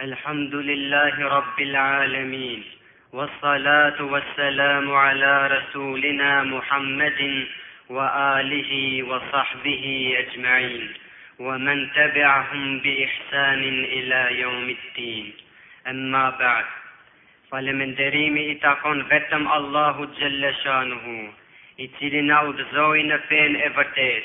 الحمد لله رب العالمين والصلاة والسلام على رسولنا محمد وآله وصحبه أجمعين ومن تبعهم بإحسان إلى يوم الدين أما بعد فلمن دريم إتاقون غتم الله جل شانه إتلنا ودزوين فين إفرتيت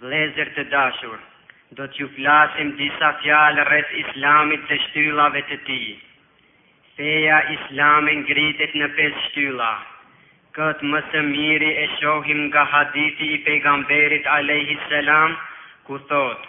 Vëllezër të dashur, do t'ju flasim disa fjalë rreth Islamit dhe shtyllave të tij. Feja islame ngritet në pesë shtylla. Këtë më së miri e shohim nga hadithi i Pejgamberit alejhi selam, ku thotë,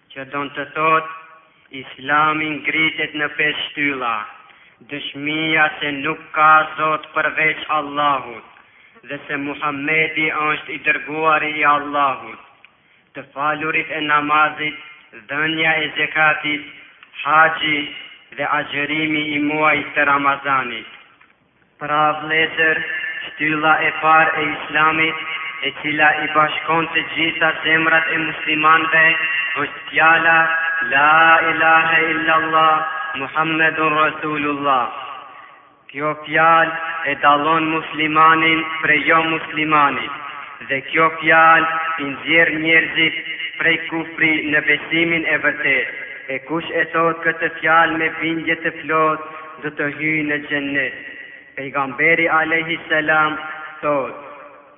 Që don të thotë, Islami ngritet në pesë shtylla, dëshmia se nuk ka zot përveç Allahut dhe se Muhamedi është i dërguari i Allahut, të falurit e namazit, dhënia e zekatit, haxhi dhe agjërimi i muajit të Ramazanit. Pra vlezër, shtylla e parë e Islamit, e cila i bashkon të gjitha zemrat e muslimanëve, është fjala, La ilahe illallah, Muhammedun Rasulullah. Kjo fjalë e dallon muslimanin prej jomuslimanit, dhe kjo fjalë i nxjerr njerëzit prej kufri në besimin e vërtetë. E kush e thotë këtë fjalë me bindje të plotë, do të hyjë në xhennet. Pejgamberi alejhi selam thotë,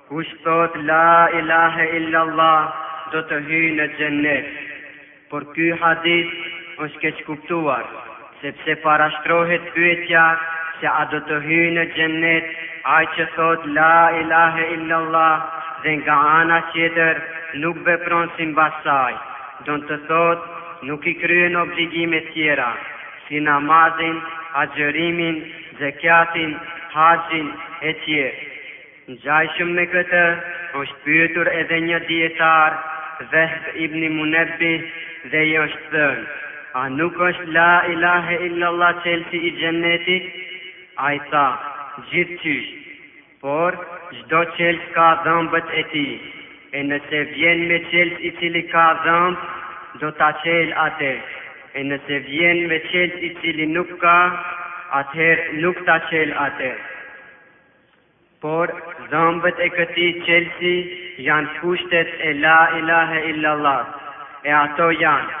Kush thotë la ilahe illallah do të hyjë në xhennet. Por ky hadith është keqkuptuar, sepse parashtrohet pyetja se a do të hyjë në xhennet ai që thotë la ilahe illallah dhe nga ana tjetër nuk vepron simbas saj, do të thotë nuk i kryen obligimet tjera. si namazin, agjërimin, zekjatin, haxhin, etj. Ngjajshëm me këtë, është pyetur edhe një dijetar, Vehb ibn Munebbih, dhe i është thënë, A nuk është La ilahe illallah çelësi i Xhennetit? Ai tha, Gjithqysh. Por, çdo çelës ka dhëmbët e tij, e nëse vjen me çelës i cili ka dhëmbë, do ta çelë atë, e nëse vjen me çelës i cili nuk ka, atëherë nuk ta çelë atë. Por, dhëmbët e këtij çelësi janë kushtet e La ilahe illallah, e ato janë.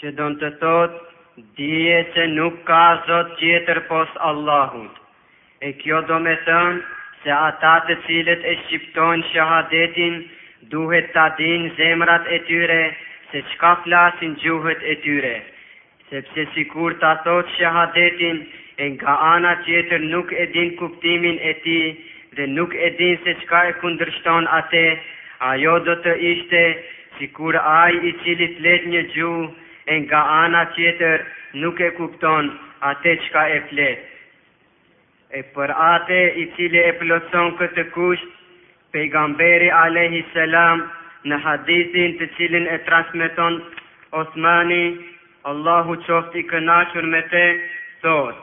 Që don të thotë, Dije se nuk ka zot tjetër pos Allahut. E kjo domethënë se ata të cilët e shqiptojnë shahadetin duhet ta dinë zemrat e tyre se çka flasin gjuhët e tyre, sepse sikur ta thotë shahadetin e nga ana tjetër nuk e dinë kuptimin e tij dhe nuk e dinë se çka e kundërshton atë, ajo do të ishte Sikur ai i cili flet një gjuhë e nga ana tjetër nuk e kupton atë çka e flet. E për atë i cili e plotëson këtë kusht, Pejgamberi alejhi selam në hadithin të cilin e transmeton Uthmani, Allahu qoftë i kënaqur me të, thotë,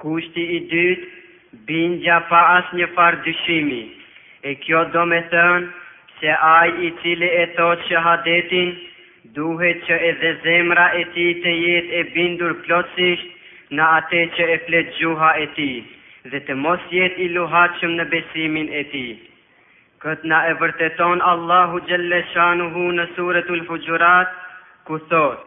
Kushti i dytë, bindja pa asnjëfarë dyshimi, e kjo domethënë se ai i cili e thotë shahadetin duhet që edhe zemra e tij të jetë e bindur plotësisht në ate që e flet gjuha e tij dhe të mos jetë i luhatshëm në besimin e tij. Këtë na e vërteton Allahu xhelle shanuhu në Suretul Huxhurat, ku thotë.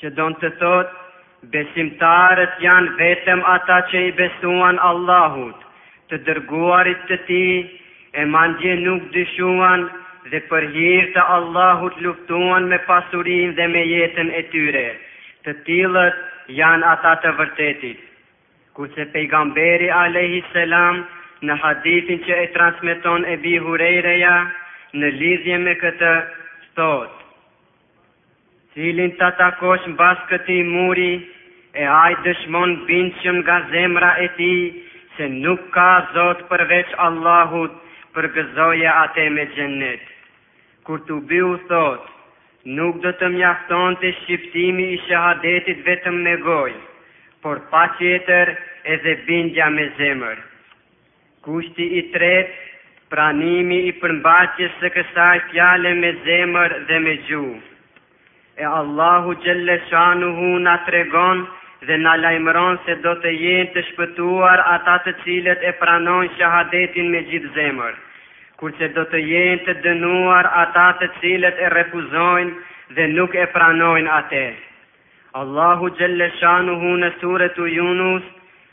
Që don të thotë, besimtarët janë vetëm ata që i besuan Allahut, të dërguarit të Tij, e mandje nuk dyshuan dhe për hir të Allahut luftuan me pasurinë dhe me jetën e tyre, të tillët janë ata të vërtetit. Kurse Pejgamberi alejhi selam në hadithin që e transmeton Ebi Hurejreja në lidhje me këtë thotë, Cilin ta takosh mbas këtij muri e ai dëshmon bindshëm nga zemra e tij se nuk ka zot përveç Allahut përgëzoje ate me xhennet. Kurtubiu thotë, Nuk do të mjaftonte shqiptimi i shahadetit vetëm me gojë, por patjetër edhe bindja me zemër. Kushti i tretë, pranimi i përmbajtjes së kësaj fjale me zemër dhe me gjuhë. E Allahu xhelle shanuhu na tregon dhe na lajmëron se do të jenë të shpëtuar ata të cilët e pranojnë shahadetin me gjithë zemër, kurse do të jenë të dënuar ata të cilët e refuzojnë dhe nuk e pranojnë ate. Allahu xhelle shanuhu në Suretu Junus,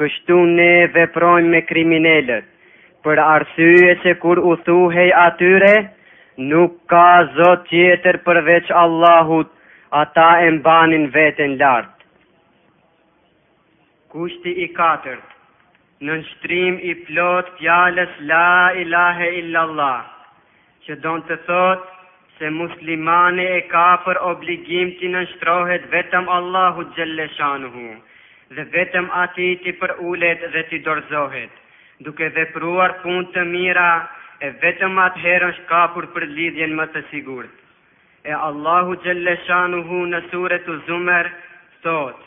Kështu ne veprojmë me kriminelët, për arsye se kur u thuhej atyre, Nuk ka Zot tjetër përveç Allahut, ata e mbanin veten lart. Kushti i katërt, Nënshtrim i plotë fjalës La ilahe illallah, Që don të thotë se muslimani e ka për obligim t'i nënshtrohet vetëm Allahut xhelle shanuhu dhe vetëm Atij t'i përulet dhe t'i dorëzohet, duke vepruar punë të mira e vetëm atëherë është kapur për lidhjen më të sigurt. E Allahu xhelle shanuhu në Suretu Zumer thotë.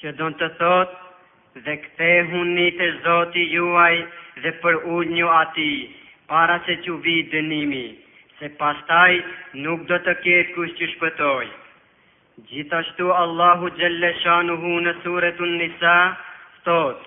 Që don të thotë, Dhe kthehuni te Zoti juaj dhe përuljuni Atij, para se t'ju vijë dënimi, se pastaj nuk do të ketë kush t'ju shpëtojë. Gjithashtu Allahu xhelle shanuhu në Suretun Nisa thotë.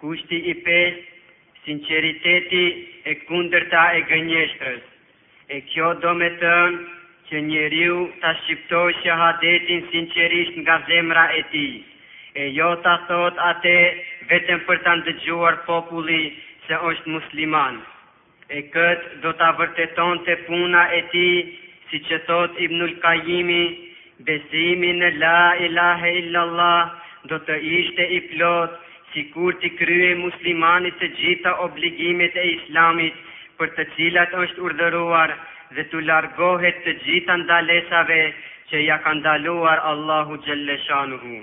Kushti i pestë, Sinqeriteti e kundërta e gënjeshtrës. E kjo do me thënë që njeriu ta shqiptojë shahadetin sinqerisht nga zemra e tij, e jo ta thotë ate vetëm për ta ndëgjuar populli se është musliman. E këtë do ta vërtetonte puna e tij, siç thotë Ibnul Kajimi, Besimi në La ilahe illallah do të ishte i plotë sikur t'i kryej muslimani të gjitha obligimet e Islamit për të cilat është urdhëruar dhe t'u largohet të gjitha ndalesave që ia ka ndaluar Allahu xhelleshanuhu.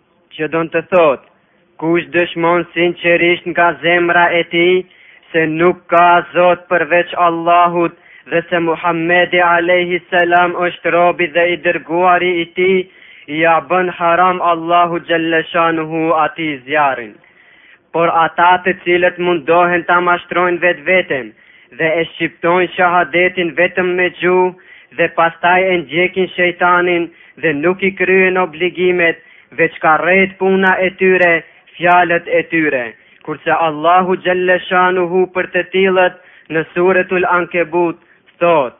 që don të thotë, kush dëshmon sinqerisht nga zemra e tij se nuk ka zot përveç Allahut dhe se Muhammedi alejhi selam është robi dhe i dërguari i Tij, ia bën haram Allahu xhelleshanuhu atij zjarrin. Por ata të cilët mundohen ta mashtrojnë vetveten dhe e shqiptojnë shahadetin vetëm me gjuhë dhe pastaj e ndjekin shejtanin dhe nuk i kryejnë obligimet, veçka rren puna e tyre, fjalët e tyre. Kurse Allahu xhelle shanuhu për të tillët në Suretul Ankebut thotë.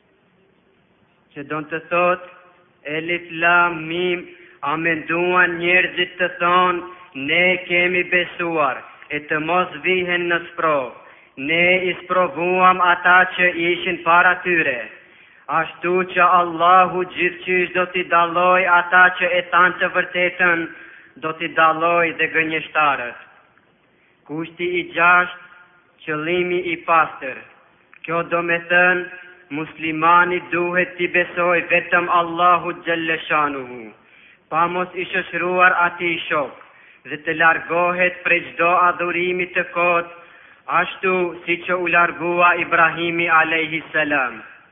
Që don të thotë Elif Lam Mim a menduan njerëzit të thonë ne kemi besuar e të mos vihen në sprovë ne i sprovuam ata që ishin para tyre ashtu që Allahu gjithqysh do t'i dallojë ata që e thanë të vërtetën do t'i dallojë dhe gënjeshtarët. Kushti i gjashtë, Qëllimi i pastër. Kjo do me thënë, muslimani duhet t'i besojë vetëm Allahut xhelleshanuhu, pa mos i shoqëruar atij shokë, dhe të largohet prej çdo adhurimi të kotë, ashtu siç u largua Ibrahimi alejhi selam.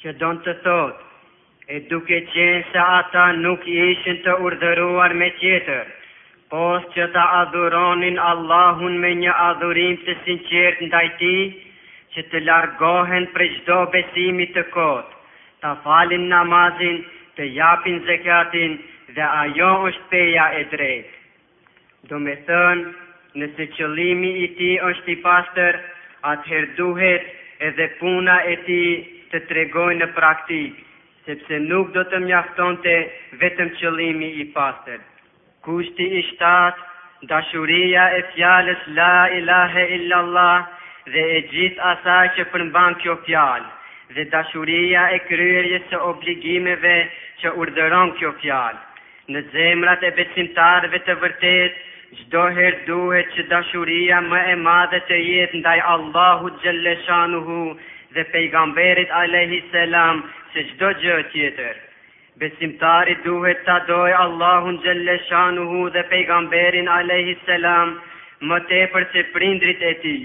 që don të thotë, e duke qenë se ata nuk ishin të urdhëruar me tjetër, pos që ta adhuronin Allahun me një adhurim të sinqertë ndaj Tij, që të largohen prej çdo besimi të kotë, ta falin namazin, të japin zekatin, dhe ajo është feja e drejtë. Domethënë, nëse qëllimi i tij është i pastër, atëherë duhet edhe puna e tij të tregojë në praktikë, sepse nuk do të mjaftonte vetëm qëllimi i pastër. Kushti i shtatë, Dashuria e fjalës La ilahe illallah dhe e gjithë asaj që përmban kjo fjalë, dhe dashuria e kryerjes së obligimeve që urdhëron kjo fjalë. Në zemrat e besimtarëve të vërtetë çdo herë duhet që dashuria më e madhe të jetë ndaj Allahut xhelleshanuhu dhe Pejgamberit alejhi selam se çdo gjë tjetër. Besimtari duhet ta dojë Allahun xhelleshanuhu dhe Pejgamberin alejhi selam më tepër se prindërit e tij,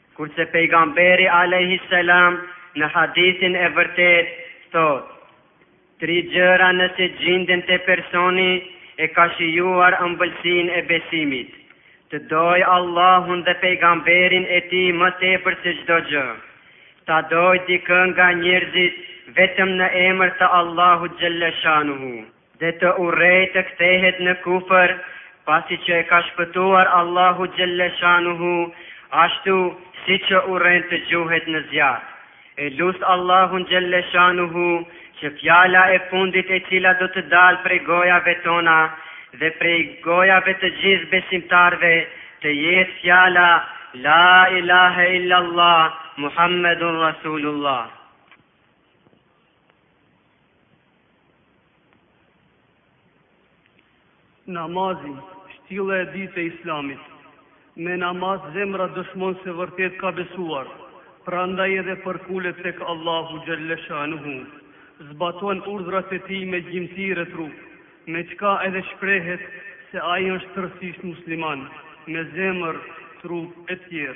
Kurse Pejgamberi alejhi selam në hadithin e vërtetë thotë, Tri gjëra nëse gjenden te personi e ka shijuar ëmbëlsinë e besimit, Të dojë Allahun dhe Pejgamberin e Tij më tepër se çdo gjë, Ta dojë dikë nga njerëzit vetëm në emër të Allahut xhelleshanuhu. Dhe të urrejë të kthehet në kufër pasi që e ka shpëtuar Allahu xhelle shanuhu ashtu si që urren të gjuhet në zjarr. E lus Allahun xhelle shanuhu që fjala e fundit e cila do të dalë prej gojave tona dhe prej gojave të gjithë besimtarëve të jetë fjala La ilahe illallah Muhammedun Rasulullah. Namazi, shtylla e dytë e Islamit. Me namaz zemra dëshmon se vërtet ka besuar, prandaj edhe përkulet tek Allahu xhelle shanuhu, zbaton urdhrat e Tij me gjymtyrë e trup, me çka edhe shprehet se ai është tërësisht musliman, me zemër, trup etj.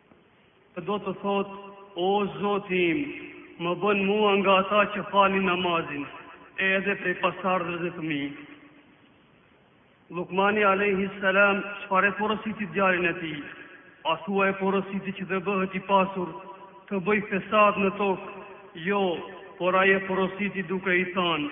Që do të thotë, O Zoti im, më bën mua nga ata që falin namazin, e edhe prej pasardhësve të mi. Lukmani alejhi selam çfarë e porositi djalin e tij? A thua e porositi që të bëhet i pasur, të bëjë fesad në tokë? Jo, por ai e porositi duke i thënë,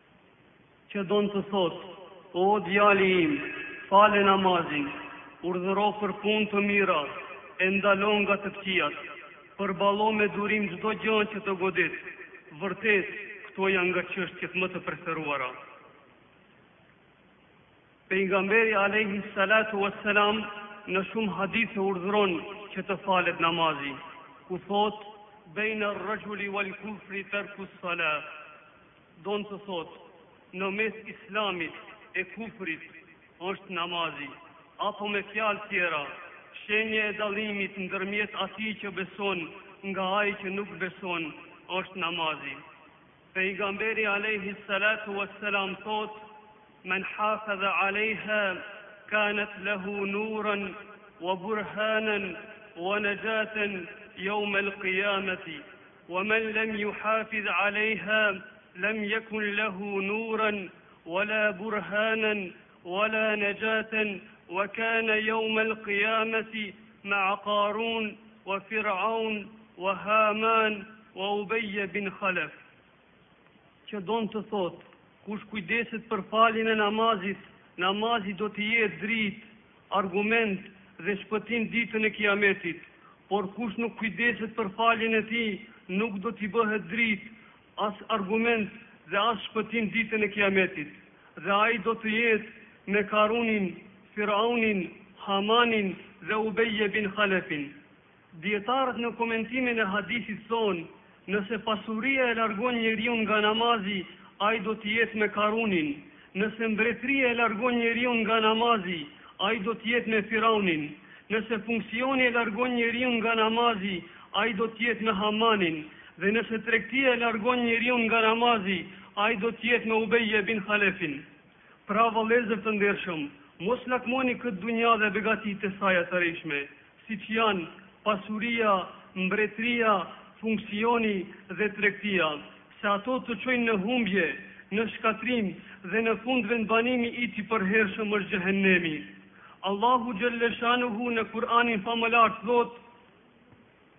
Që don të thotë, O djali im, fale namazin, urdhëro për punë të mira, e ndalo nga të këqijat, përballo me durim çdo gjë që të godit, vërtet, këto janë nga çështjet më të preferuara. Pejgamberi alejhi salatu ue selam në shumë hadithe urdhëron që të falet namazi, ku thotë, Bejna rexhuli uel kufri terkus salat, Don të thotë, në mes Islamit e kufrit është namazi, apo me fjalë tjera, shenjë e dallimit ndërmjet atij që beson nga ai që nuk beson është namazi. Pejgamberi alejhi selatu ue selam thotë, Men hafadha alejha kanat lehu nuran ue burhanen ue nejaten joumel kijameti. wa men lem ju hafidh Aleha, لم يكن له نورا ولا برهانا ولا نجاة وكان يوم القيامة مع قارون وفرعون وهامان وأبي بن خلف që don të thotë, kush kujdeset për faljen e namazit, namazi do t'i jetë dritë, argument dhe shpëtim ditën e Kijametit, por kush nuk kujdeset për faljen e tij, nuk do t'i bëhet dritë, as argument dhe as shpëtim ditën e Kijametit, dhe ai do të jetë me Karunin, Fir'aunin, Hamanin dhe Ubej bin Khalefin. Dijetarët në komentimin e hadithit thonë, Nëse pasuria e largon njeriun nga namazi, ai do të jetë me Karunin, nëse mbretëria e largon njeriun nga namazi, ai do të jetë me Firaunin, nëse funksioni e largon njeriun nga namazi, ai do të jetë me Hamanin, dhe nëse tregtia e largon njeriun nga namazi, ai do të jetë me Ubej bin Khalefin. Pra, vëllezër të ndershëm, mos lakmoni këtë dunja dhe begatitë e saj të rrejshme, siç janë pasuria, mbretëria, funksioni dhe tregtia, se ato të çojnë në humbje, në shkatrim dhe në fund vendbanimi i tij i përhershëm është xhehennemi. Allahu xhelleshanuhu në Kur'anin Famëlartë thotë,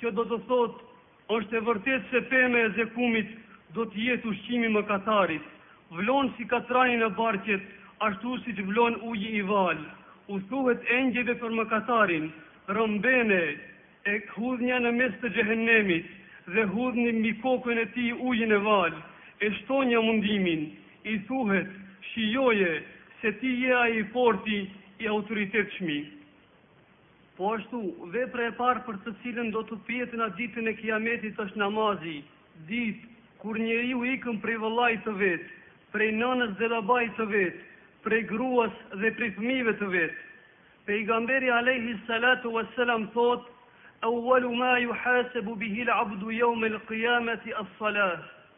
Që do të thotë, është e vërtetë se pema e zekumit do të jetë ushqim i mëkatarit. Vlon si katrani në barqet, ashtu siç vlon uji i valë. U thuhet engjëjve për mëkatarin, Rrëmbene e hudhne në mes të xhehennemit dhe hudhni mbi kokën e tij ujin e valë, e shtonja mundimin. I thuhet, Shijoje, se ti je ai i forti, i autoritetshmi. Po ashtu, vepra e parë për të cilën do të pyetna Ditën e Kijametit është namazi, ditë, kur njeriu ikën prej vëllait të vet, prej nënës dhe babait të vet, prej gruas dhe prej fëmijëve të vet. Pejgamberi alejhi salatu ue selam thotë, Ewwalu ma yuhasabu bihil abdu yawm el-qiyamati as-salah.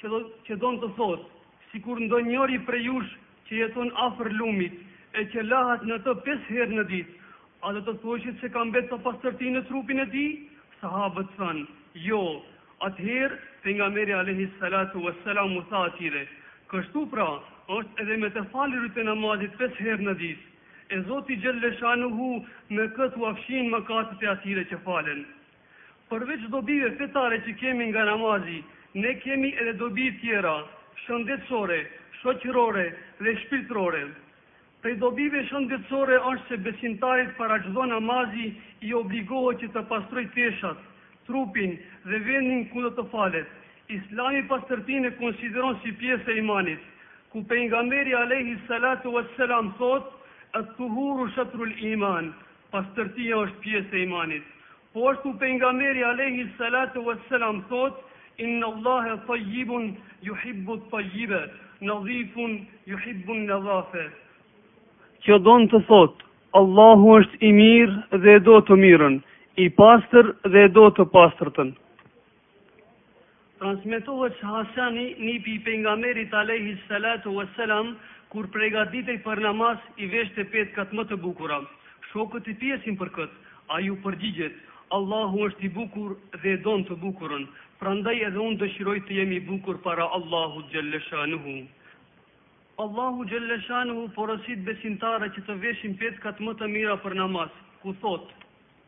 që don të thotë, sikur ndonjëri prej jush që jeton afër lumit, e që lahet në të pesë herë në ditë, a do të thoshit se ka mbet papastërti në trupin e tij? Sahabët thanë, Jo. Atëherë, Pejgamberi alejhi salatu ue selam u tha atyre, Kështu pra, është edhe me të falurit e namazit pesë herë në ditë. E Zoti xhelle shanuhu me këtë ua fshin mëkatet e atyre që falen. Përveç dobive fetare që kemi nga namazi, ne kemi edhe dobi tjera, shëndetësore, shoqërore dhe shpirtërore. Prej dobive shëndetësore është se besimtarit para çdo namazi i obligohet që të pastrojë teshat, trupin dhe vendin ku do të falet. Islami pastërtinë e konsideron si pjesë e imanit, ku Pejgamberi alejhi salatu ve selam thotë, At-tuhuru shatrul iman, Pastërtia është pjesë e imanit. Po ashtu Pejgamberi alejhi selatu ue selam thotë, Innallahe tajjibun juhibbut tajjibe, nadhifun juhibbun nadhafe. Kjo don të thotë, Allahu është i mirë dhe do të mirën, i pastër dhe do të pastërtën. Transmetohet se Hasani, nipi i Pejgamberit alejhi selatu ue selam, kur pregaditej për namaz, i veshte petkat më të bukura. Shokët i pyesin për këtë. Ai u përgjigjet, Allahu është i bukur dhe don të bukurën, prandaj edhe unë dëshiroj të jem i bukur para Allahut xhelleshanuhu. Allahu xhelleshanuhu porosit besimtarët që të veshin petkat më të mira për namaz, ku thotë.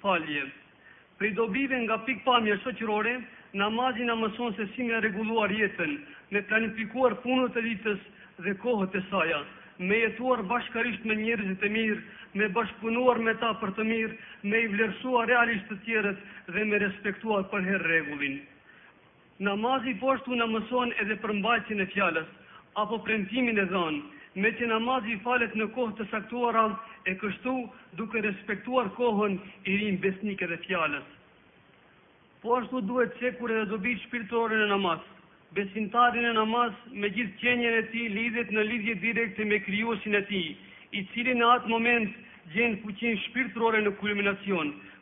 Falje. Prej dobive nga pikëpamja shoqërore, namazi na mëson se si me rregulluar jetën, me planifikuar punët e ditës dhe kohët e saja, me jetuar bashkarisht me njerëzit e mirë, me bashkëpunuar me ta për të mirë, me i vlerësuar realisht të tjerët dhe me respektuar përherë rregullin. Namazi poashtu na mëson edhe për mbajtjen e fjalës, apo premtimin e dhanë, meqë namazi falet në kohë të caktuara e kështu duke respektuar kohën i rin besnik edhe fjalës. Poashtu duhet cekur edhe dobitë shpirtërore në namaz. Besimtari në namaz me gjithë qenien e tij lidhet në lidhje direkte me Krijuesin e tij, i cili në atë moment gjen fuqinë shpirtërore në kulminacion,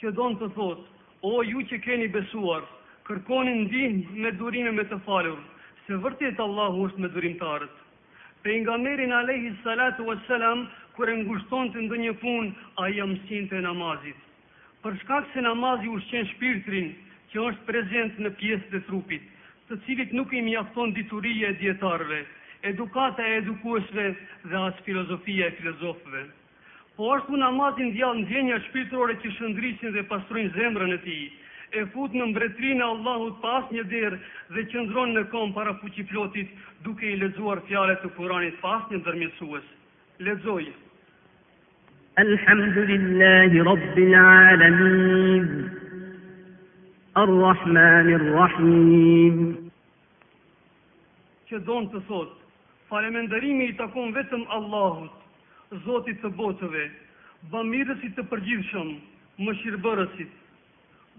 Që don të thotë, o ju që keni besuar, kërkoni ndihmë me durim e me të falur, se vërtet Allahu është me durimtarët. Pejgamberin alejhi salatu ue selam kur e ngushtonte ndonjë punë, ai ia mësynte namazit. Për shkak se namazi ushqen shpirtrin, që është prezent në pjesët e trupit, të cilit nuk i mjafton dituria e dijetarëve, edukata e edukuesve dhe as filozofia e filozofëve. Po ashtu namazi ngjall ndjenja shpirtërore që shëndrisin dhe pastrojnë zemrën e tij, e fut në mbretërinë e Allahut pa asnjë derë dhe qëndron në këmbë para fuqiplotit duke i lexuar fjalët e Kuranit pa asnjë ndërmjetësues. Lexoj. Elhamdulillahi Rabbil Alamin Ar-Rahmanir Rahim që don të thotë, Falemenderimi i takon vetëm Allahut, Zotit të botëve, Bamirësit të përgjithshëm, Mëshirbërësit.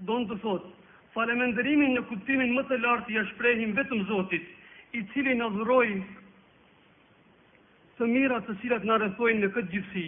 Don të thotë, Falemenderimin në kuptimin më të lartë ia shprehim vetëm Zotit, i cili na dhuroi të mirat të cilat na rrethojnë në këtë gjithësi.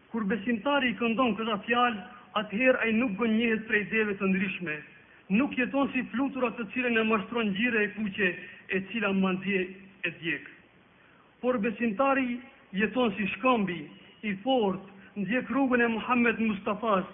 Kur besimtari i këndon këta fjalë, atëherë ai nuk gënjehet prej ideve të ndryshme, nuk jeton si flutura të cilën e mashtron ngjyra e kuqe e cila madje e djeg. Por besimtari jeton si shkëmbi, i fortë, ndjek rrugën e Muhammed Mustafasë,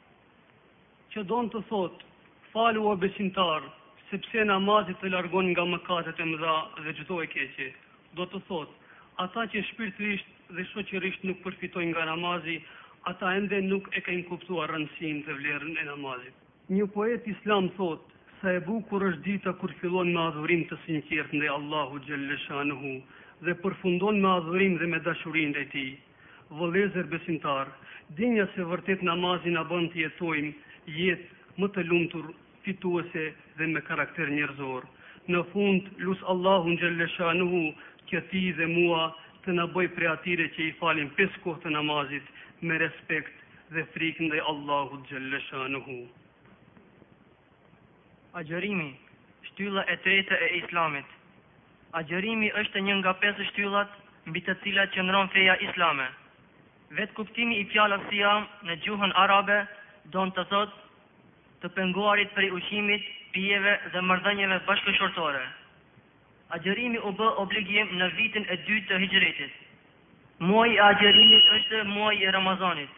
Që don të thotë, Falu o besimtar, sepse namazi të largon nga mëkatet e mëdha dhe çdo e keqe. Do të thotë, ata që shpirtërisht dhe shoqërisht nuk përfitojnë nga namazi, ata ende nuk e kanë kuptuar rëndësinë dhe vlerën e namazit. Një poet islam thotë, Sa e bukur është dita kur fillon me adhurim të sinqertë ndaj Allahut xhelleshanuhu dhe përfundon me adhurim dhe me dashuri ndaj Tij. Vëllezër besimtarë, dinja se vërtet namazi na bën të jetojmë jetë më të lumtur, fituese dhe me karakter njerëzor. Në fund, lus Allahun xhelle shanuhu që ty dhe mua të na bëjë prej atyre që i falin pesë kohë të namazit me respekt dhe frikë ndaj Allahut xhelle shanuhu. Agjërimi, shtylla e tretë e Islamit. Agjërimi është një nga pesë shtyllat mbi të cilat qëndron feja islame. Vetë kuptimi i fjalës sijam në gjuhën arabe don të thotë të penguarit prej ushqimit, pijeve dhe marrëdhënieve bashkëshortore. Agjërimi u bë obligim në vitin e dytë të Hixhretit. Muaji i agjërimit është muaji i Ramazanit.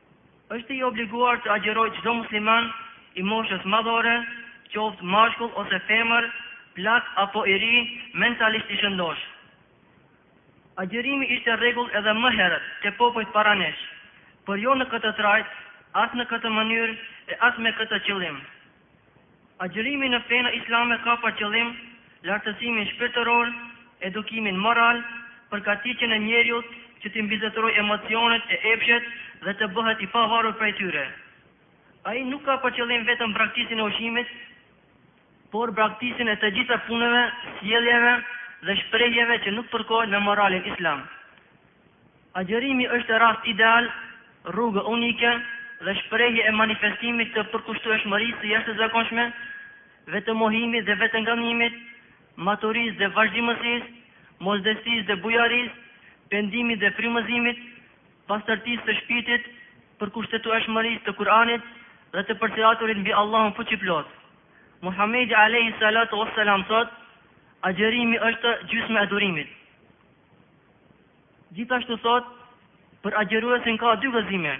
Është i obliguar të agjërojë çdo musliman i moshës madhore, qoftë mashkull ose femër, plak apo i ri, mentalisht i shëndoshë. Agjërimi ishte rregull edhe më herët te popujt para nesh, por jo në këtë trajtë, as në këtë mënyrë e as me këtë qëllim. Agjërimi në fenë islame ka për qëllim lartësimin shpirtëror, edukimin moral, përgatitjen e njeriut që t'i mbizotërojë emocionet e epshet dhe të bëhet i pavarur prej tyre. Ai nuk ka për qëllim vetëm braktisjen e ushqimit, por braktisjen e të gjitha punëve, sjelljeve dhe shprehjeve që nuk përkohen me moralin islam. Agjërimi është rast ideal, rrugë unike dhe shprehje e manifestimit të përkushtueshmërisë së jashtëzakonshme, vetëmohimit dhe vetëndalimit, maturisë dhe vazhdimësisë, modestisë dhe bujarisë, pendimit dhe frymëzimit, pastërtisë së shpirtit, përkushtueshmërisë të Kur'anit dhe të përsiaturit mbi Allahun Fuqiplotë. Muhamedi alejhi salatu ves selam thotë, Agjërimi është gjysmë e durimit. Gjithashtu thotë, për agjëruesin ka dy gëzime,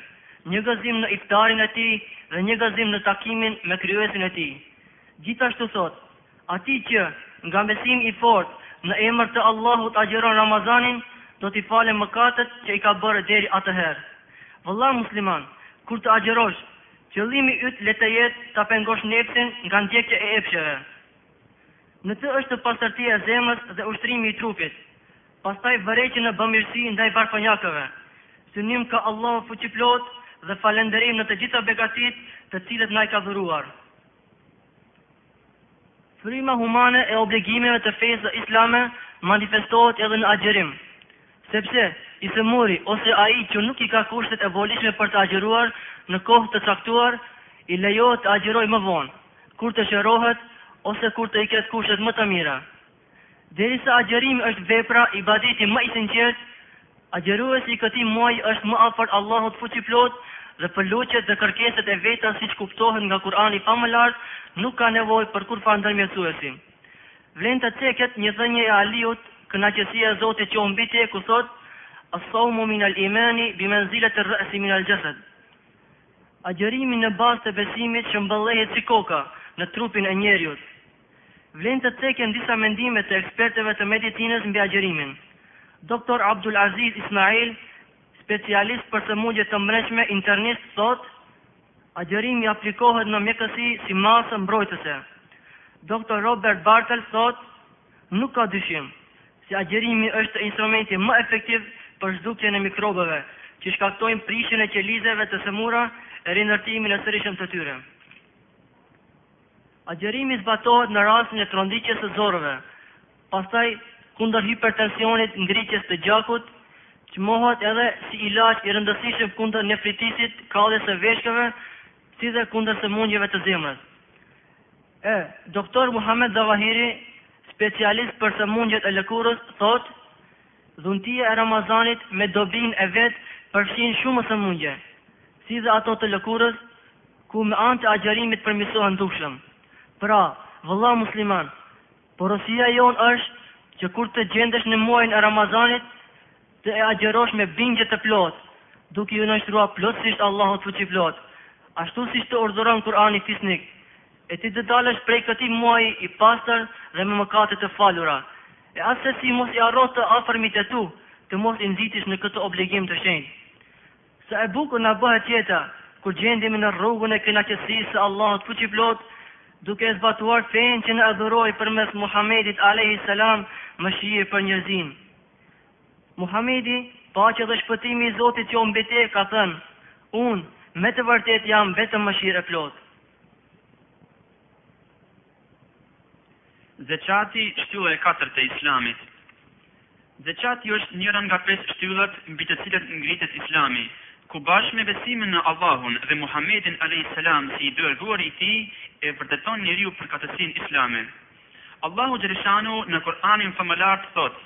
një gëzim në iftarin e tij dhe një gëzim në takimin me krijuesin e tij. Gjithashtu thotë, Atij që, nga besimi i fortë, në emër të Allahut agjëron Ramazanin, do t'i falen mëkatet që i ka bërë deri atëherë. Vëlla musliman, kur të agjërosh, qëllimi yt le të jetë ta pengosh nefsin nga ndjekja e epsheve. Në të është pastërtia e zemrës dhe ushtrimi i trupit, pastaj vërejtje në bamirësi ndaj varfënjakëve. Synim kah Allahu Fuqiplotë dhe falënderim në të gjitha begatitë të cilët na i ka dhuruar. Fryma humane e obligimeve të fesë islame manifestohet edhe në agjërim. Sepse, i sëmuri ose ai që nuk i ka kushtet e volitshme për të agjëruar në kohë të caktuar, i lejohet të agjërojë më vonë, kur të shërohet ose kur të i ketë kushtet më të mira. Derisa agjërimi është vepra, ibadeti më i sinqertë, agjëruesi i këtij muaji është më afër Allahut Fuqiplotë dhe për lutjet dhe kërkesat e veta siç kuptohet nga Kur'ani famëlartë nuk ka nevojë për kurrfarë ndërmjetësuesi. Vlen të ceket një thënie e Aliut, kënaqësia e Zotit qoftë mbi te, ku thotë, As-sawmu min al-imani bi manzilati ar-ra'si min al-jasad. Agjërimi në bazë të besimit shëmbëllehet si koka në trupin e njeriut. Vlen të ceken disa mendime të ekspertëve të medicinës mbi agjërimin. Doktor Abdul Aziz Ismail, specialist për sëmundje të mbrendshme, internist, thotë, Agjërimi aplikohet në mjekësi si masë mbrojtëse. Doktor Robert Bartel thotë, Nuk ka dyshim se agjërimi është instrumenti më efektiv për zhdukjen e mikrobeve që shkaktojnë prishjen e qelizeve të sëmura e rindërtimin e sërishëm të tyre. Agjërimi zbatohet në rastin e tronditjes së zorrëve, Pastaj, kundër hipertensionit, ngritjes të gjakut, çmohet edhe si ilaç i rëndësishëm kundër nefritisit, kalljes së veshkave, si dhe kundër sëmundjeve të zemrës. E, Doktor Muhamed Zavahiri, specialist për sëmundjet e lëkurës, thotë, Dhuntia e Ramazanit me dobinë e vet përfshin shumë sëmundje, si dhe ato të lëkurës, ku me anë të agjërimit përmirësohen dukshëm. Pra, vëlla musliman, Porosia jonë është që kur të gjendesh në muajin e Ramazanit të e agjërosh me bindje të plotë, duke iu nënshtruar plotësisht Allahut Fuqiplot, ashtu siç të urdhëron Kur'ani fisnik, e ti të dalësh prej këtij muaji i pastër dhe me mëkate të falura, e asesi mos i harro të afërmit e tu të mos i nxitish në këtë obligim të shenjtë. Sa e bukur na bëhet jeta kur gjendemi në rrugën e kënaqësisë së Allahut fuqiplot, duke e zbatuar fenë që na e dhuroi përmes Muhamedit alejhi selam, mëshirë për njerëzinë. Muhamedi, paqja dhe shpëtimi i Zotit qoftë mbi te, ka thënë, Unë, me të vërtetë jam vetëm mëshirë e plotë. Zeqati, shtylla e katërt e Islamit. Zeqati është njëra nga pesë shtyllat mbi të cilat ngritet Islami, ku bashkë me besimin në Allahun dhe Muhamedin alejhi selam si i dërguari i Tij, e vërteton njeriu përkatësinë islame. Allahu xheleshanuhu në Kur'anin Famëlartë thotë.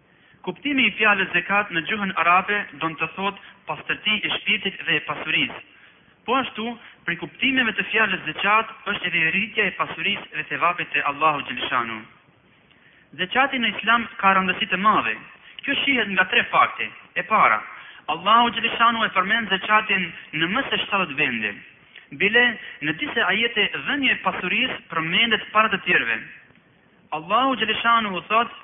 Kuptimi i fjalës zeqat në gjuhën arabe don të thotë pastërti e shpirtit dhe e pasurisë. Po ashtu, prej kuptimeve të fjalës zeqat është edhe rritja e pasurisë dhe thevapit te Allahu xheleshanu. Zeqati në Islam ka rëndësi të madhe. Kjo shihet nga tre fakte. E para, Allahu xheleshanu e përmend zeqatin në më se shtatëdhjetë vende. Bile, në disa ajete dhënia e pasurisë përmendet para të tjerëve. Allahu xheleshanuhu thotë,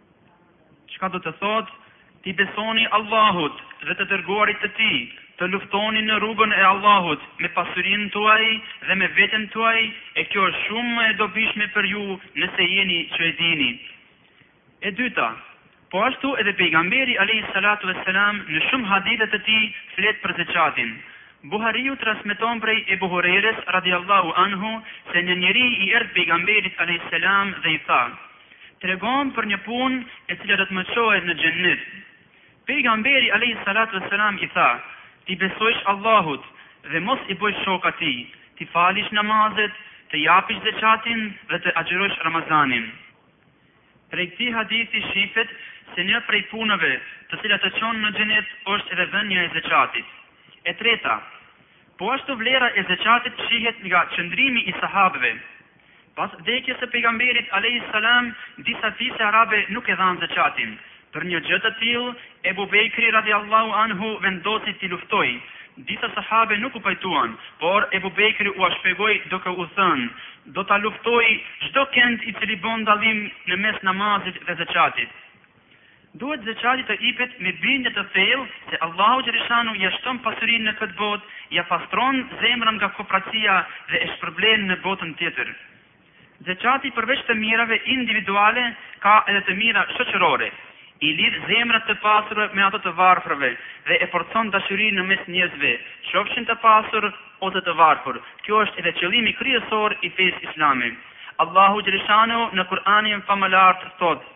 Çka do të thotë, T'i besoni Allahut dhe të Dërguarit të Tij, të luftoni në rrugën e Allahut me pasurinë tuaj dhe me veten tuaj, e kjo është shumë e dobishme për ju nëse jeni që e dini. E dyta, Po ashtu edhe Pejgamberi alejhi salatu ve selam në shumë hadithe të tij flet për zeqatin. Buhariu transmeton prej Ebu Hurejres radiallahu anhu se një njeri i erdh pejgamberit alejhi selam dhe i tha, tregon për një punë e cila do të më çohet në xhennet. Pejgamberi alejhi salatu ve selam i tha, T'i besojsh Allahut dhe mos i bëjsh shok atij, t'i falish namazet, të japish zeqatin dhe të agjërosh Ramazanin. Prej këtij hadithi shifet se një prej punëve të cilat të çon në xhenet është edhe dhënia e zeqatit. E treta, po ashtu vlera e zeqatit shihet nga qëndrimi i sahabëve, Pas vdekjes së Pejgamberit alejhi selam, disa fise arabe nuk e dhanë zeqatin. Për një gjë të tillë, Ebu Bekri radijallahu anhu vendosi t'i luftojë. Disa sahabe nuk u pajtuan, por Ebu Bekri ua shpjegoi duke u thënë, Do ta luftoj çdo kënd i cili bën dallim në mes namazit dhe zeqatit. Duhet zeqati të ipet me bindje të thellë se Allahu xheleshanuhu ia shton pasurinë në këtë botë, ia pastron zemrën nga kopracia dhe e shpërblen në botën tjetër. Zeqati përveç të mirave individuale ka edhe të mira shoqërore, i lidh zemrat të pasurve me ato të varfërve dhe e forcon dashurinë në mes njerëzve, qofshin të pasur ose të varfër, kjo është edhe qëllimi kryesor i fesë islame. Allahu xheleshanuhu në Kuranin famëlartë thotë.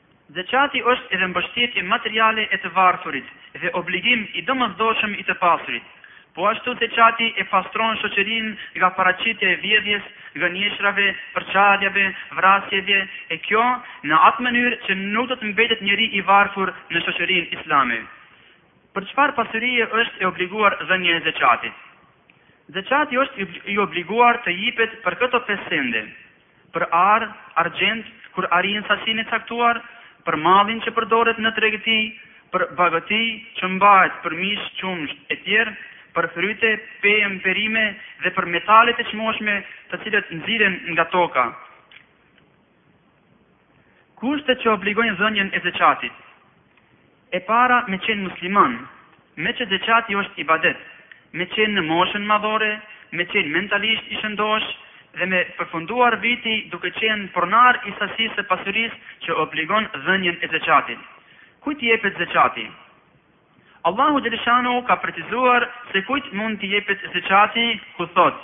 Zeqati është edhe mbështetje materiale e të varfërit dhe obligim i domosdoshëm i të pasurit. Po ashtu zeqati e pastron shoqërinë nga paraqitja e vjedhjes, gënjeshrave, përçarjeve, vrasjeve, e kjo në atë mënyrë që nuk do të mbetet njeri i varfur në shoqërinë islame. Për çfarë pasurie është e obliguar dhënia e zeqatit? Zeqati është i obliguar të jipet për këto pesë sende. për ar, argjend, kur arrin sasinë e caktuar, për mallin që përdoret në tregëti, për bagëti që mbahet për mish, qumësht etj, për fryte, pemë, perime dhe për metalet e çmueshme të cilat nxirren nga toka. Kushtet që obligojnë dhënien e zeqatit. E para me qenë musliman, meqë zeqati është ibadet, me qenë në moshën madhore, me qenë mentalisht i shëndoshë dhe me përfunduar viti duke qenë pronar i sasisë së pasurisë që obligon dhënien e zeqatit. Kujt jepet zeqati? Allahu xheleshanuhu ka precizuar se kujt mund t'i jepet zeqati ku thotë.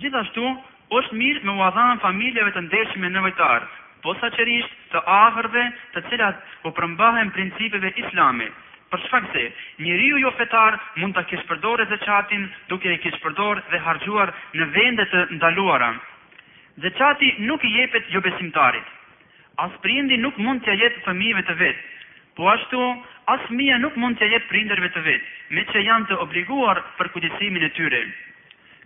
Gjithashtu, është mirë me ua dhanë familjeve të ndershme nevojtare, posaçërisht të atyre të cilat u përmbahen principeve islame, për shkak se njeriu jo fetar mund ta keqpërdorë zeqatin duke e keqpërdorë dhe harxhuar në vende të ndaluara. Zeqati nuk i jepet jobesimtarit. As prindi nuk mund t'ia jep fëmijëve të vet, po ashtu as fëmija nuk mund t'ia jep prindërve të vet, meqë janë të obliguar për kujdesimin e tyre.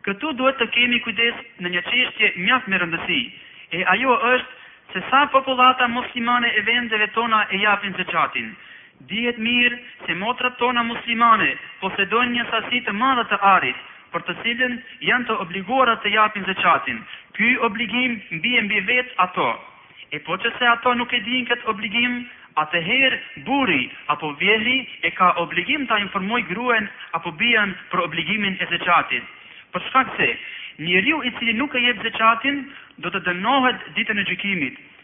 Këtu duhet të kemi kujdes në një çështje mjaft me rëndësi, e ajo është se sa popullata muslimane e vendeve tona e japin zeqatin, Dihet mirë se motrat tona muslimane posedojnë një sasi të madhe të arit, për të cilën janë të obliguara të japin zeqatin. Ky obligim bie mbi vetë ato. E po që se ato nuk e dinë këtë obligim, atëherë burri apo vëllai e ka obligim ta informojë gruan apo bijën për obligimin e zeqatit. Për shkak se, njeriu i cili nuk e jep zeqatin, do të dënohet Ditën e Gjykimit.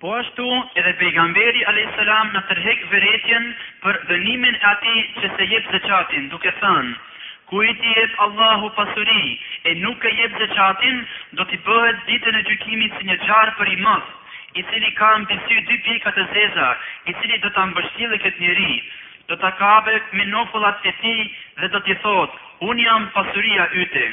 Po ashtu edhe Pejgamberi alejhi selam na tërheq vërejtjen për dënimin e atij që s'e jep zeqatin, duke thënë, Kujt i jep Allahu pasuri e nuk e jep zeqatin, do t'i bëhet Ditën e Gjykimit si një gjarpër i madh, i cili ka mbi sy dy pika të zeza, i cili do ta mbështjellë këtë njeri, do ta kapë me nofullat e tij dhe do t'i thotë, Unë jam pasuria yte.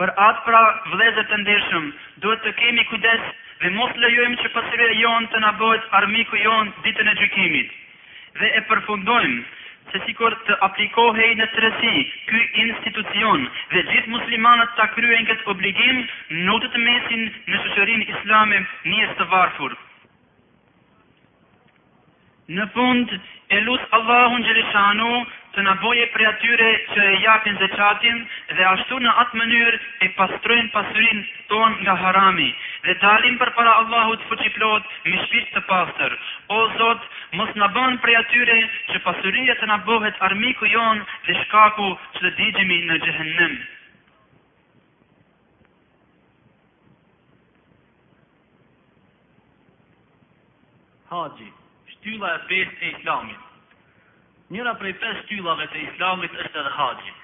Për atë pra, vëllezër të ndershëm, duhet të kemi kujdes dhe mos lejojmë që pasuria jonë të na bëhet armiku jonë ditën e gjykimit. Dhe e përfundojmë, se sikur të aplikohej në tërësi ky institucion dhe gjithë muslimanët ta kryejnë këtë obligim, nuk do të mesin në shoqërinë islame njerëz të varfër. Në fund, e lus Allahun xheleshanu të na boje prej atyre që e japin zeqatin dhe ashtu në atë mënyrë e pastrojmë pasurinë tonë nga harami dhe dalim përpara Allahut fuqiplotë me shpirt të pastër. O Zot, mos na ban prej atyre që pasuria të na bohet armiku jonë dhe shkaku që të digjemi në xhehennem. Haxhi, shtylla e pestë e Islamit. Njëra prej pesë shtyllave të Islamit është edhe haxhi.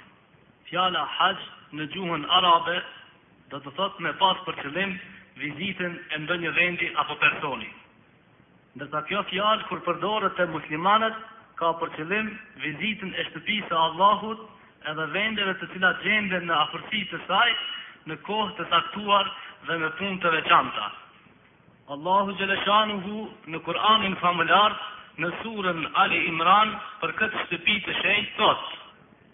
Fjala haxh në gjuhën arabe do të thotë me pas për qëllim vizitën e ndonjë vendi apo personi. Ndërsa kjo fjalë kur përdoret te muslimanët ka për qëllim vizitën e shtëpisë së Allahut edhe vendeve të cilat gjenden në afërsi të saj në kohë të caktuar dhe me punë të veçanta. Allahu xheleshanuhu në Kur'anin famëlartë në surën Ali Imran për këtë shtëpi të shenjtë thotë.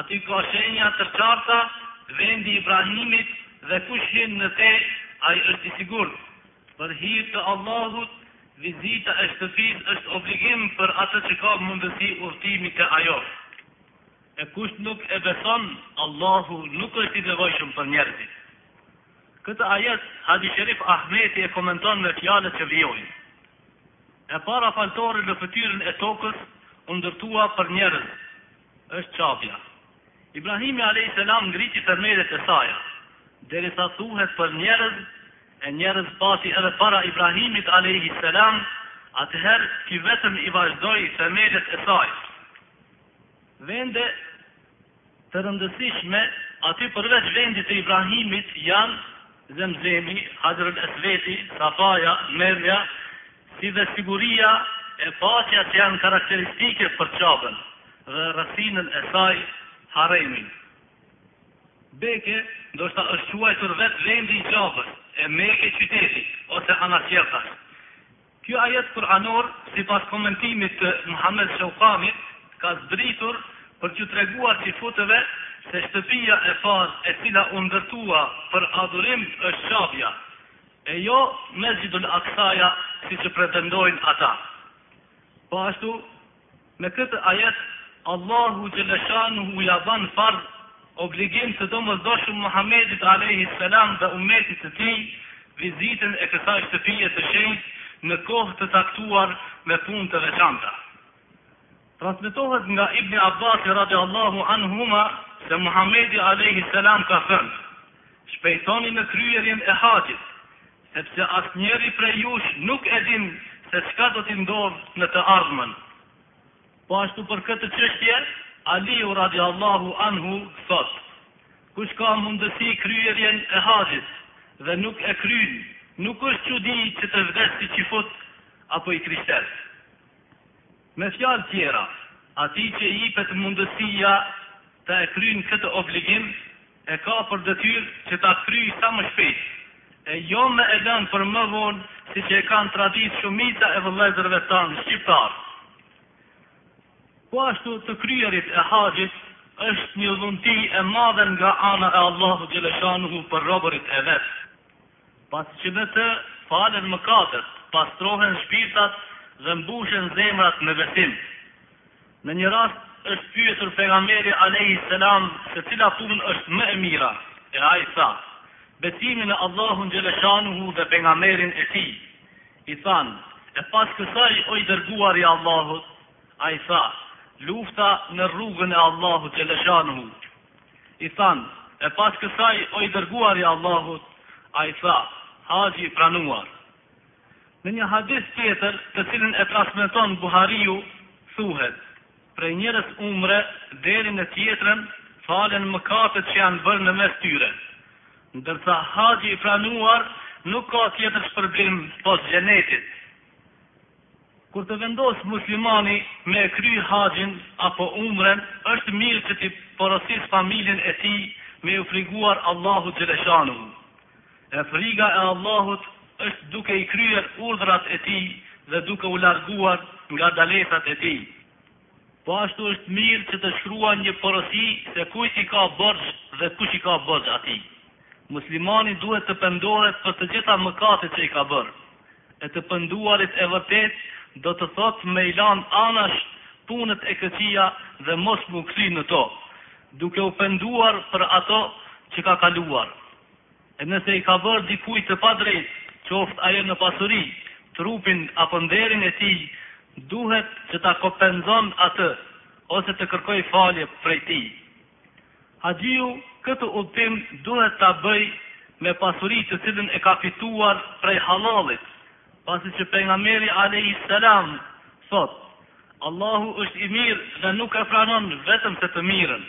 Aty ka shenja të qarta vendi i Ibrahimit dhe kush hyn në te ai është i sigurt. Për hir të Allahut vizita e shtëpisë është obligim për atë që ka mundësi udhëtimi te ajo. E kush nuk e beson Allahu nuk është i nevojshëm për njerëzit. Këtë ajet Haxhi Sherif Ahmeti e komenton me fjalët që vijojnë. E para faltore në fytyrën e tokës u ndërtua për njerëz. Është qabja. Ibrahimi alejhi selam ngriti themelet e saja, derisa thuhet për njerëz, e njerëz pati edhe para Ibrahimit alejhi selam, atëherë ky vetëm i vazhdoi themelet e saj. Vende të rëndësishme aty përveç vendit të Ibrahimit janë, Zemzemi, Haxherul Esvedi, Safaja, Merwja, si dhe siguria e paqja që janë karakteristike për Qabën dhe rrethinën e saj, Haremin. Beke, ndoshta është quajtur vetë vendi i Qabës, e Meke qyteti, ose anasjelltas. Ky ajet kur'anor, sipas komentimit të Muhamed Shaukanit, ka zbritur për t'u treguar çifutëve se shtëpia e parë e cila u ndërtua për adhurim është Qabja, E jo Mesjidul Aksaja siç pretendojnë ata. Po ashtu, me këtë ajet, Allahu xheleshanuhu ia bën fardh, obligim të domosdoshëm Muhamedit alejhi selam dhe ummetit të tij, vizitën e kësaj shtëpie të shenjtë në kohë të caktuar me punë të veçanta. Transmetohet nga Ibni Abasi radijallahu anhuma se Muhamedi alejhi selam ka thënë, Shpejtoni në kryerjen e haxhit, sepse asnjëri prej jush nuk e din se çka do t'i ndodhë në të ardhmen. Po ashtu për këtë çështje, Aliu radijallahu anhu thotë, Kush ka mundësi kryerjen e haxhit dhe nuk e kryen, nuk është çudi që të vdesë si çifut apo i krishterë. Me fjalë tjera, atij që i jipet mundësia ta kryejë këtë obligim, e ka për detyrë që ta kryejë sa më shpejt, e jo me e lënë për më vonë siç e kanë traditë shumica e vëllezërve tanë shqiptarë. Po ashtu të kryerit e haxhit është një dhunti e madhe nga ana e Allahut xheleshanuhu për robërit e Vet. Pasi që me të falen mëkatet, pastrohen shpirtat dhe mbushen zemrat me besim. Në një rast është pyetur Pejgamberi alejhi selam se cila punë është më e mira, e ai tha, Besimi në Allahun xheleshanuhu dhe Pejgamberin e Tij. I thanë, E pas kësaj o i Dërguari i Allahut? Ai tha, Lufta në rrugën e Allahut xheleshanuhu. I thanë, E pas kësaj, o i Dërguari i Allahut, ai tha, Haxhi i pranuar. Në një hadith tjetër, të cilin e transmeton Buhariu, thuhet, Prej njërës umre deri në tjetrën falen mëkatet që janë bërë në mes tyre. Ndërsa haxhi i pranuar nuk ka tjetër shpërblim pos xhenetit. Kur të vendosë muslimani me e kry haxhin apo umren është mirë që t'i porosisë familjen e tij me iu friguar Allahut xheleshanuhu. E friga e Allahut është duke i kryer urdhrat e tij dhe duke u larguar nga ndalesat e tij. Po ashtu është mirë që të shkruan një porosi se kujt i ka borxh dhe kush i ka borxh atij. Muslimani duhet të pendohet për të gjitha mëkatet që i ka bërë. E të penduarit e vërtetë do të thotë me i lanë anash punët e këqija dhe mos m'u kthy në to, duke u penduar për ato që ka kaluar. E nëse i ka bërë dikujt të padrejtë, qoftë ajo në pasuri, trupin apo nderin e tij, duhet që ta kopenzon atë ose të kërkojë falje prej tij. Haxhiu këtë udhëtim duhet ta bëjë me pasuri të cilën e ka fituar prej halalit, pasi që Pejgamberi alejhi selam thotë, Allahu është i mirë dhe nuk e pranon vetëm se të mirën.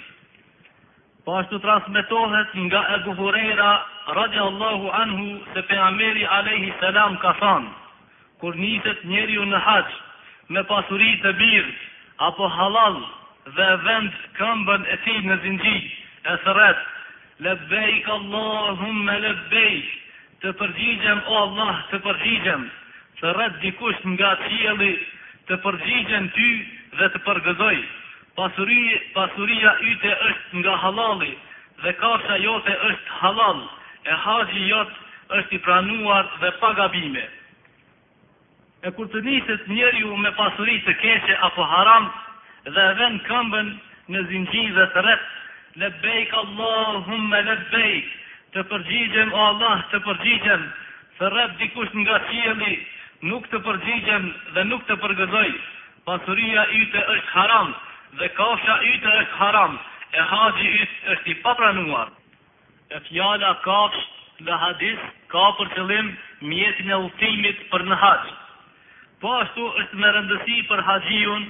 Po ashtu transmetohet nga Ebu Hurejra, radijallahu anhu, se Pejgamberi, alejhi selam, ka thënë, Kur niset njeriu në haxh me pasuri të mirë apo hallall dhe e vend këmbën e tij në zengji, e thërret, Lebejk Allahumme lebejk, Të përgjigjem o Allah, të përgjigjem, thërret dikush nga qielli, Të përgjigjem ty dhe të përgëzoj. Pasuri, pasuria yte është nga hallali dhe kafsha jote është hallal e haxhi jot është i pranuar dhe pa gabime. E kur të niset njeriu me pasuri të keqe apo haram dhe e vend këmbën në zengji dhe thret, Lebejk Allahumme lebejk, Të përgjigjem o Allah, të përgjigjem, thret dikush nga qielli, Nuk të përgjigjem dhe nuk të përgëzoj, Pasuria yte është haram dhe kafsha yte është haram e haxhi yt është i papranuar. E fjala kafshë në hadith ka për qëllim mjetin e udhëtimit për në haxh. Po ashtu është me rëndësi për haxhiun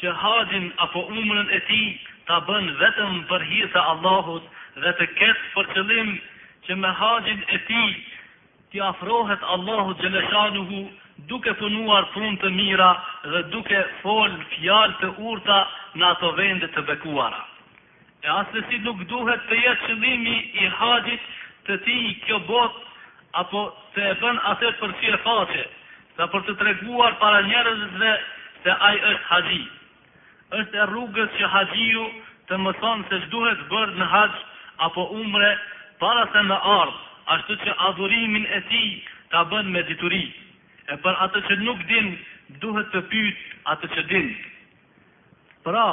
që haxhin apo umrën e tij ta bën vetëm për hir të Allahut dhe të ketë për qëllim që me haxhin e tij t'i afrohet Allahut xheleshanuhu duke punuar punë të mira dhe duke folë fjalë të urta në ato vende të bekuara. E assesi nuk duhet të jetë qëllimi i haxhit të tij kjo botë apo ta bën atë për syefaqe dhe për të treguar para njerëzve se ai është haxhi. Është e rrugës që haxhiu të mëson se ç'duhet bërë në haxh apo umre para se me ardhë, ashtu që adhurimin e tij ta bën me dituri. E për atë që nuk din, duhet të pyjtë atë që din. Pra,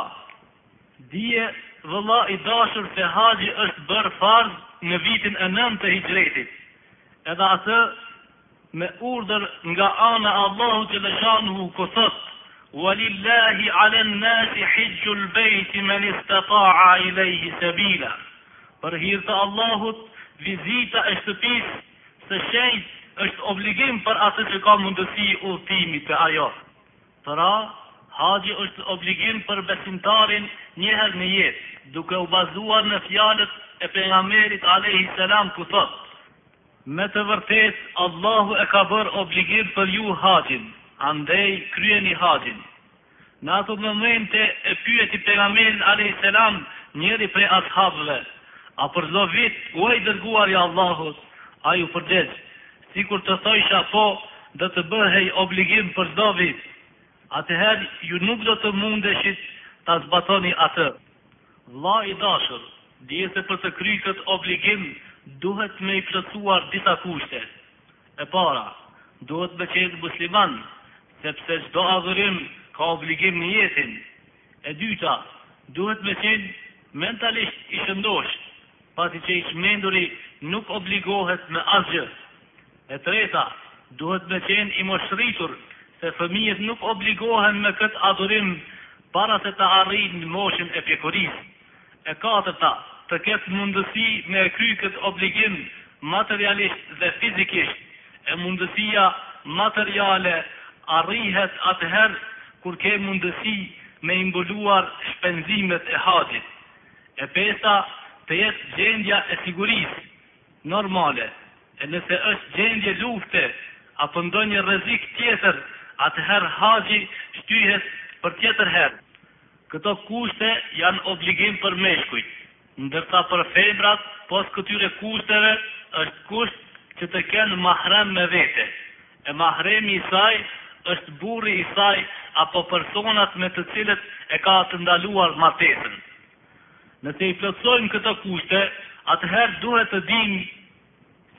dije vëlla i dashur se haxhi është bërë farz në vitin e nëntë të Hixhretit, edhe atë, me urdhër nga ana e Allahut xheleshanuhu ku thotë, Walillahi alen nasi hijjul bejti men istata'a ilejhi sebila, Për hir të Allahut, vizita e shtëpisë së shenjtë është obligim për atë që ka mundësi udhëtimi te ajo. Pra, haxhi është obligim për besimtarin një herë në jetë, duke u bazuar në fjalët e Pejgamberit alejhi selam ku thotë, Me të vërtetë, Allahu e ka bërë obligim për ju haxhin, andaj kryeni haxhin. Në ato momente e pyeti Pejgamberin alejhi selam njëri prej ashabëve, A për çdo vit, o i Dërguari i Allahut? Ai u përgjegj, Sikur të thojsha po, do të bëhej obligim për çdo vit. Atëherë ju nuk do të mundeshit ta zbatoni atë. Vlla i dashur, dije se për të kry këtë obligim duhet me i plotësuar disa kushte. E para, duhet me qenë musliman, sepse çdo adhurim ka obligim nijetin. E dyta, duhet me qenë mentalisht i shëndoshë, pasi që i çmenduri nuk obligohet me asgjë. E treta, duhet me qenë i moshërritur, se fëmijët nuk obligohen me këtë adhurim para se të arrijnë moshën e pjekurisë. E katërta, të ketë mundësi me e kry këtë obligim materialisht dhe fizikisht, e mundësia materiale arrihet atëherë kur ke mundësi me i mbuluar shpenzimet e haxhit. E pesta, të jetë gjendja e sigurisë. normale, e nëse është gjendje lufte apo ndonjë rrezik tjetër atëherë haxhi shtyhet për tjetër herë. Këto kushte janë obligim për meshkujt, ndërsa për femrat pos këtyre kushteve është kusht që të kenë mahrem me vete, e mahremi i saj është burri i saj apo personat me të cilët e ka të ndaluar martesën. Nëse i plotësojmë këto kushte, atëherë duhet të dimë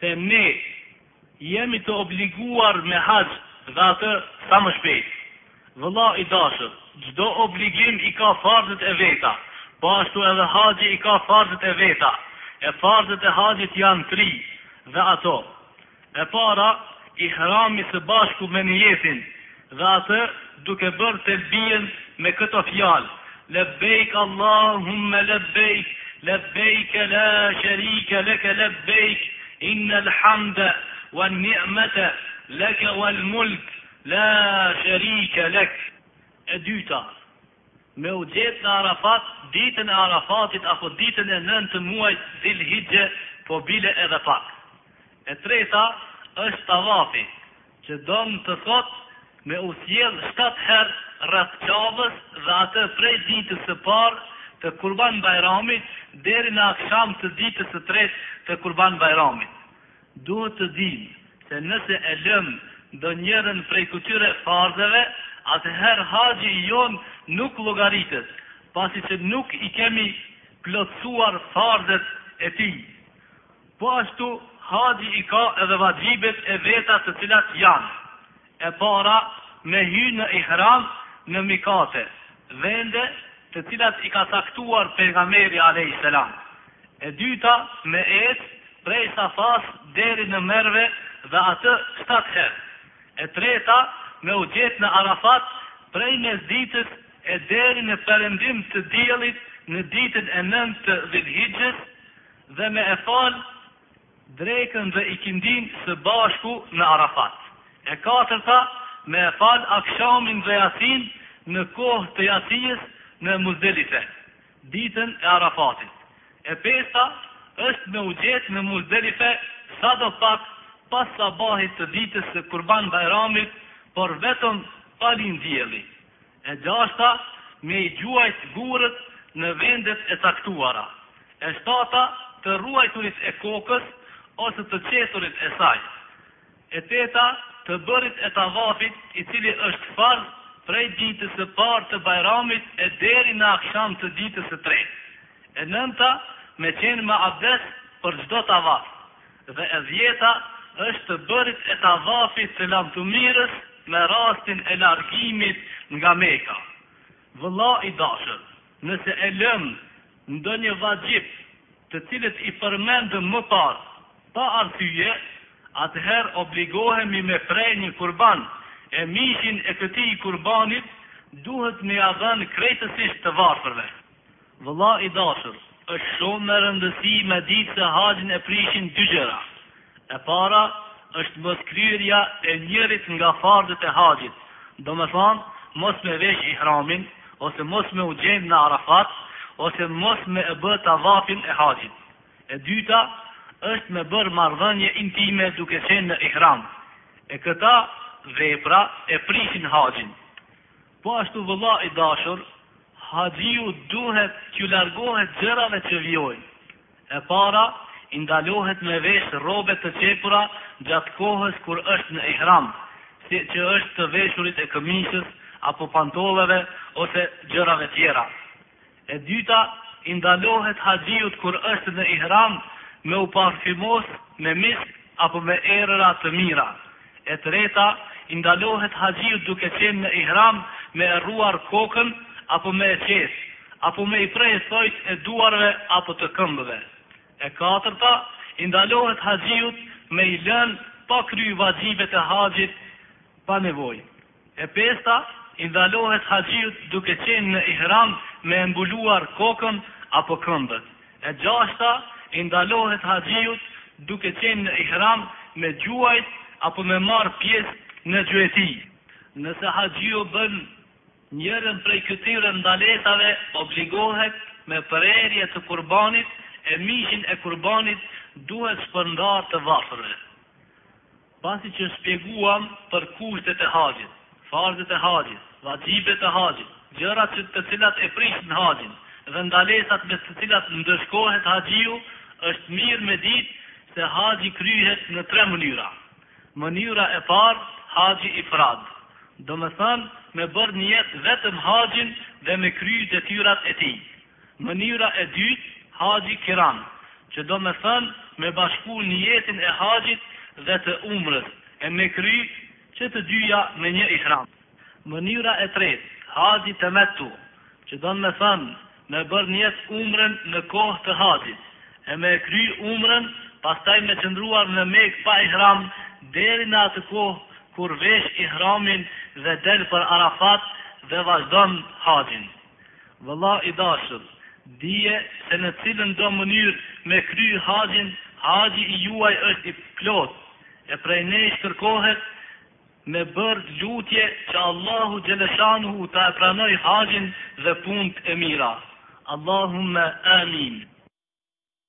se ne jemi të obliguar me haxh dhe atë sa më shpejt. Vëlla i dashur, çdo obligim i ka farzet e veta, po ashtu edhe haxhi i ka farzet e veta, e farzet e haxhit janë tri, dhe ato. E para, Ihrami së bashku me nijetin dhe atë duke bërë telbijen me këto fjalë, Lebejk Allahumme lebejk, lebejke la sherike leke lebejk, innel hamde wen ni'mete leke vel mulk la sherike lek. E dyta, Me u gjet në Arafat ditën e Arafatit apo ditën e nëntë të muajit Dhilhixhe po bile edhe pak. E treta është tavafi, që don të thotë me u sjell shtatë herë rreth Qabës dhe atë prej ditës së parë të Kurban Bajramit deri në aksham të ditës së tretë të Kurban Bajramit. Duhet të dimë se nëse e lëmë ndonjërën prej këtyre farzeve, atëherë haxhi i jonë nuk llogaritet, pasi që nuk i kemi plotësuar farzet e tij. Po ashtu haxhi i ka edhe vaxhibet e veta të cilat janë, E para, me hy në ihram në mikate, vende të cilat i ka caktuar Pejgamberi alejhi selam. E dyta, me ecë prej Safasë deri në Merve dhe atë shtatë herë. E treta, me u gjet në Arafat prej mesditës e deri në perëndim të diellit në ditën e nëntë të Dhilhixhes dhe me e fal drekën dhe ikindin së bashku në Arafat, e katërta me e falë akshamin dhe jacin në kohë të jacijës në Muzdelife, ditën e Arafatit, e pesta është me u gjet në Muzdelife sado pak pas sabahit të ditës së Kurban Bajramit, por vetëm pa lind dielli, E gjashta, me i gjuajt gurët në vendet e caktuara. E shtata, të rruajturit e kokës ose të qethurit e saj. E teta, të bërit e tavafit i cili është farz prej ditës së parë të bajramit e deri në aksham të ditës së tretë. E nënta, me qenë më abdes për çdo tavaf. Dhe e dhjeta është të bërit e tavafit të lamtumirës me rastin e largimit nga Meka. Vëlla i dashur, nëse e lëmë ndonjë vaxhib të cilët i përmendëm më parë pa arsye, atëherë obligohemi me pre një kurban, e mishin e këtij kurbanit duhet me ia dhënë krejtësisht të varfërve. Vëlla i dashur, është shumë me rëndësi me ditë se haxhin e prishin dy gjëra. E para, është moskryerja e njërit nga farzet e haxhit, domethënë mos me veshë ihramin, ose mos me u gjendë në Arafat, ose mos me e bë tavafin e haxhit. E dyta, është me bërë marrëdhënie intime duke qenë në ihram. E këta vepra e prishin haxhin. Po ashtu vëlla i dashur, haxhiu duhet t'ju largohet gjërave që vijojnë. E para, i ndalohet me veshë rrobe të qepura gjatë kohës kur është në ihram, siç është të veshurit e këmishës apo pantolleve ose gjërave tjera. E dyta, i ndalohet haxhiut kur është në ihram me u parfymos me misk apo me erëra të mira. E treta, i ndalohet haxhiut duke qenë në ihram me e rruar kokën apo me e qeth, apo me i prehë thojt e duarve apo të këmbëve. E katërta, i ndalohet haxhiut me i lënë pa kry vaxhibet e haxhit pa nevojë. E pesta, I ndalohet haxhiut duke qenë në ihram me e mbuluar kokën apo këmbët. E gjashta, I ndalohet haxhiut duke qenë në ihram me gjuajt apo me marrë pjesë në gjueti. Nëse haxhiu bën njërën prej këtyre ndalesave obligohet me prerje të kurbanit e mishin e kurbanit duhet shpërndarë të varfërve. Pasi që shpjeguam për kushtet e haxhit, farzet e haxhit, vaxhibet e haxhit, gjërat që të cilat e prishin haxhin dhe ndalesat me të cilat ndëshkohet haxhiu, është mirë me ditë se haxhi kryhet në tre mënyra. Mënyra e parë, haxhi ifrad, domethënë me bërë nijet vetëm haxhin dhe me kry detyrat e tij. Mënyra e dytë, Haxhi Kiran, që domethënë me bashku njetin e haxhit dhe të umrës e me kry që të dyja me një ihram. Mënyra e tretë, Haxhi Temetu, që domethënë me bërë njet umrën në kohë të haxhit e me e kry umrën pastaj me qëndruar në Mekë pa ihram deri në atë kohë kur vesh ihramin dhe del për Arafat dhe vazhdon haxhin. Vëlla i dashur, dije se në cilën do mënyrë me kry haxhin, haxhi i juaj është i plotë, e prej nesh kërkohet me bërë lutje që Allahu xheleshanuhu ta e pranojë haxhin dhe punët e mira. Allahumme Amin.